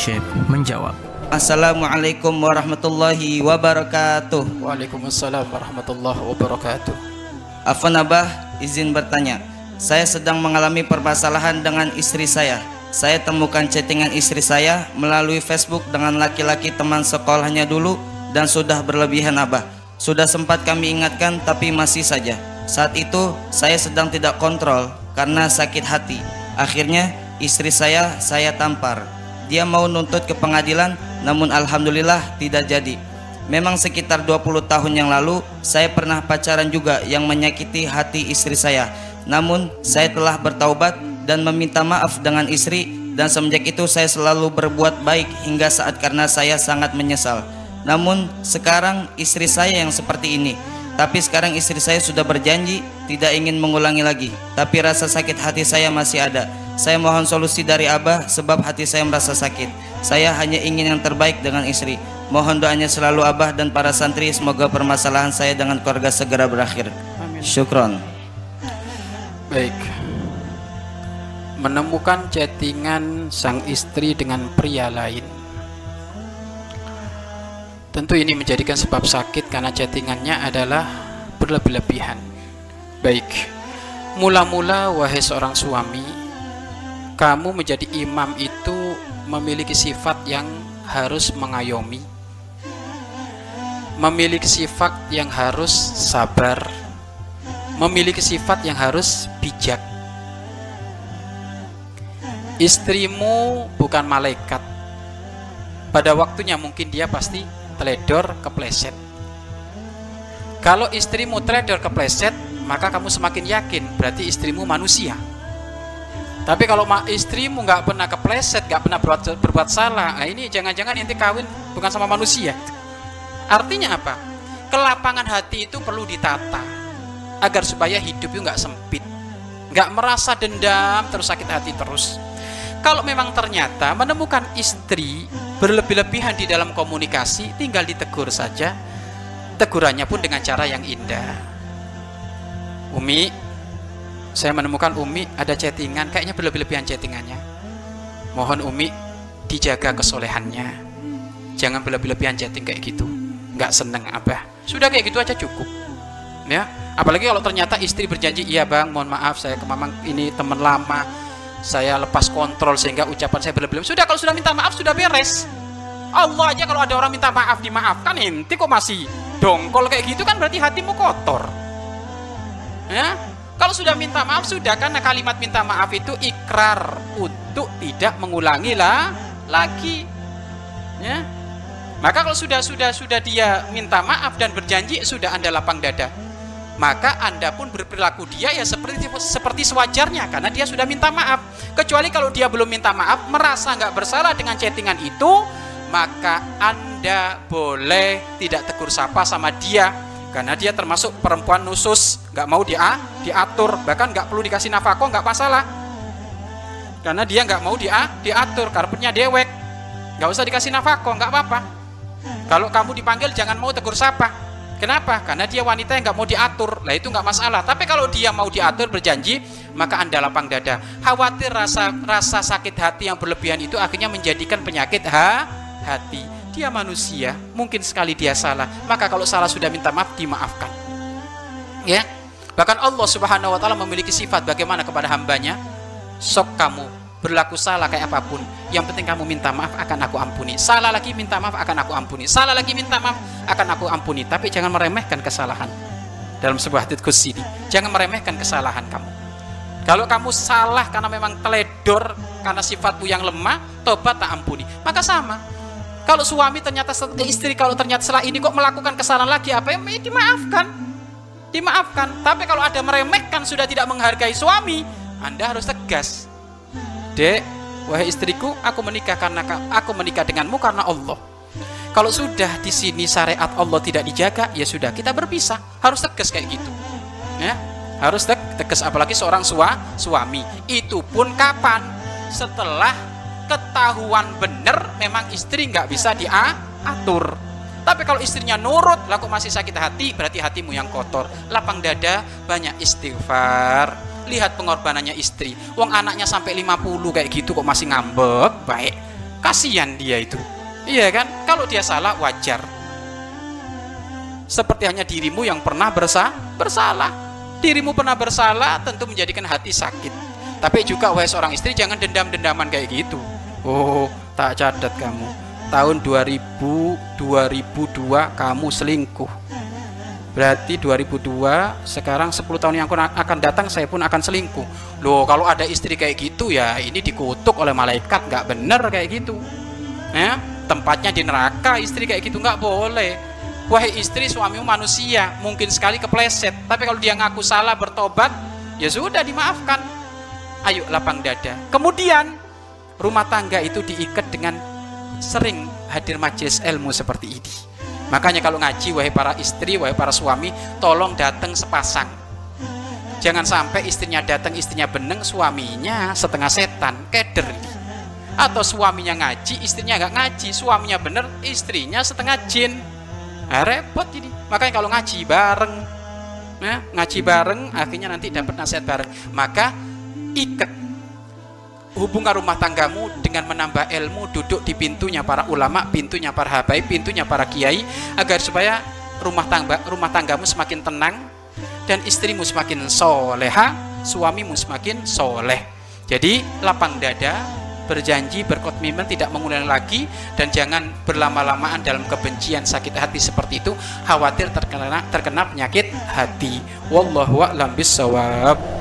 Syekh menjawab. Assalamualaikum warahmatullahi wabarakatuh. Waalaikumsalam warahmatullahi wabarakatuh. Afan Abah, izin bertanya. Saya sedang mengalami permasalahan dengan istri saya. Saya temukan chattingan istri saya melalui Facebook dengan laki-laki teman sekolahnya dulu dan sudah berlebihan Abah. Sudah sempat kami ingatkan tapi masih saja. Saat itu saya sedang tidak kontrol karena sakit hati. Akhirnya istri saya saya tampar. Dia mau nuntut ke pengadilan namun alhamdulillah tidak jadi. Memang sekitar 20 tahun yang lalu saya pernah pacaran juga yang menyakiti hati istri saya. Namun saya telah bertaubat dan meminta maaf dengan istri dan semenjak itu saya selalu berbuat baik hingga saat karena saya sangat menyesal. Namun sekarang istri saya yang seperti ini. Tapi sekarang istri saya sudah berjanji tidak ingin mengulangi lagi. Tapi rasa sakit hati saya masih ada. Saya mohon solusi dari Abah sebab hati saya merasa sakit. Saya hanya ingin yang terbaik dengan istri. Mohon doanya selalu Abah dan para santri semoga permasalahan saya dengan keluarga segera berakhir. Amin. Syukron. Baik. Menemukan chattingan sang istri dengan pria lain. Tentu ini menjadikan sebab sakit karena chattingannya adalah berlebih-lebihan. Baik. Mula-mula wahai seorang suami, kamu menjadi imam itu memiliki sifat yang harus mengayomi. Memiliki sifat yang harus sabar. Memiliki sifat yang harus bijak. Istrimu bukan malaikat. Pada waktunya mungkin dia pasti teledor kepleset. Kalau istrimu teledor kepleset, maka kamu semakin yakin berarti istrimu manusia. Tapi kalau istrimu nggak pernah kepleset, nggak pernah berbuat, berbuat salah, nah ini jangan-jangan inti kawin bukan sama manusia. Artinya apa? Kelapangan hati itu perlu ditata agar supaya hidup itu nggak sempit, nggak merasa dendam terus sakit hati terus. Kalau memang ternyata menemukan istri berlebih-lebihan di dalam komunikasi, tinggal ditegur saja. Tegurannya pun dengan cara yang indah. Umi, saya menemukan Umi ada chattingan, kayaknya berlebih-lebihan chattingannya. Mohon Umi dijaga kesolehannya. Jangan berlebih-lebihan chatting kayak gitu. Nggak seneng abah. Sudah kayak gitu aja cukup. Ya, apalagi kalau ternyata istri berjanji, iya bang, mohon maaf saya ke mamang ini teman lama, saya lepas kontrol sehingga ucapan saya berlebihan. Sudah kalau sudah minta maaf sudah beres. Allah aja kalau ada orang minta maaf dimaafkan, ente kok masih dongkol kayak gitu kan berarti hatimu kotor. Ya, kalau sudah minta maaf sudah karena kalimat minta maaf itu ikrar untuk tidak mengulangi lah lagi. Ya. Maka kalau sudah sudah sudah dia minta maaf dan berjanji sudah Anda lapang dada. Maka Anda pun berperilaku dia ya seperti seperti sewajarnya karena dia sudah minta maaf. Kecuali kalau dia belum minta maaf, merasa nggak bersalah dengan chattingan itu, maka Anda boleh tidak tegur sapa sama dia karena dia termasuk perempuan nusus, nggak mau dia diatur, bahkan nggak perlu dikasih nafkah, nggak masalah. Karena dia nggak mau dia diatur, karpetnya dewek, nggak usah dikasih nafkah, nggak apa-apa. Kalau kamu dipanggil jangan mau tegur sapa. Kenapa? Karena dia wanita yang nggak mau diatur. Lah itu nggak masalah. Tapi kalau dia mau diatur berjanji, maka anda lapang dada. Khawatir rasa rasa sakit hati yang berlebihan itu akhirnya menjadikan penyakit ha, hati. Dia manusia, mungkin sekali dia salah. Maka kalau salah sudah minta maaf, dimaafkan. Ya. Bahkan Allah Subhanahu wa taala memiliki sifat bagaimana kepada hambanya? Sok kamu berlaku salah kayak apa pun. Yang penting kamu minta maaf akan aku ampuni. Salah lagi minta maaf akan aku ampuni. Salah lagi minta maaf akan aku ampuni. Tapi jangan meremehkan kesalahan. Dalam sebuah hadits kursi ini. Jangan meremehkan kesalahan kamu. Kalau kamu salah karena memang teledor karena sifatmu yang lemah tobat tak ampuni. Maka sama kalau suami ternyata istri kalau ternyata setelah ini kok melakukan kesalahan lagi apa yang dimaafkan dimaafkan tapi kalau ada meremehkan sudah tidak menghargai suami anda harus tegas Dek, wahai istriku, aku menikah karena aku menikah denganmu karena Allah. Kalau sudah di sini syariat Allah tidak dijaga, ya sudah kita berpisah. Harus tegas kayak gitu. Ya, harus te tegas apalagi seorang sua suami. Itu pun kapan? Setelah ketahuan benar memang istri nggak bisa diatur. Tapi kalau istrinya nurut, laku masih sakit hati, berarti hatimu yang kotor. Lapang dada, banyak istighfar, lihat pengorbanannya istri. Wong anaknya sampai 50 kayak gitu kok masih ngambek? Baik. Kasihan dia itu. Iya kan? Kalau dia salah wajar. Seperti hanya dirimu yang pernah bersa bersalah. Dirimu pernah bersalah tentu menjadikan hati sakit. Tapi juga wahai seorang istri jangan dendam-dendaman kayak gitu oh tak catat kamu tahun 2000 2002 kamu selingkuh Berarti 2002 sekarang 10 tahun yang akan datang saya pun akan selingkuh. Loh kalau ada istri kayak gitu ya ini dikutuk oleh malaikat nggak bener kayak gitu. Ya, tempatnya di neraka istri kayak gitu nggak boleh. Wahai istri suamimu manusia mungkin sekali kepleset tapi kalau dia ngaku salah bertobat ya sudah dimaafkan. Ayo lapang dada. Kemudian rumah tangga itu diikat dengan sering hadir majelis ilmu seperti ini Makanya kalau ngaji wahai para istri, wahai para suami, tolong datang sepasang. Jangan sampai istrinya datang, istrinya beneng, suaminya setengah setan, keder. Atau suaminya ngaji, istrinya nggak ngaji, suaminya bener, istrinya setengah jin. Nah, repot ini. Makanya kalau ngaji bareng, nah, ngaji bareng, akhirnya nanti dapat nasihat bareng. Maka ikat hubungan rumah tanggamu dengan menambah ilmu duduk di pintunya para ulama, pintunya para habaib, pintunya para kiai agar supaya rumah tangga rumah tanggamu semakin tenang dan istrimu semakin soleha, suamimu semakin soleh. Jadi lapang dada, berjanji berkomitmen tidak mengulangi lagi dan jangan berlama-lamaan dalam kebencian sakit hati seperti itu khawatir terkena terkena penyakit hati wallahu a'lam bissawab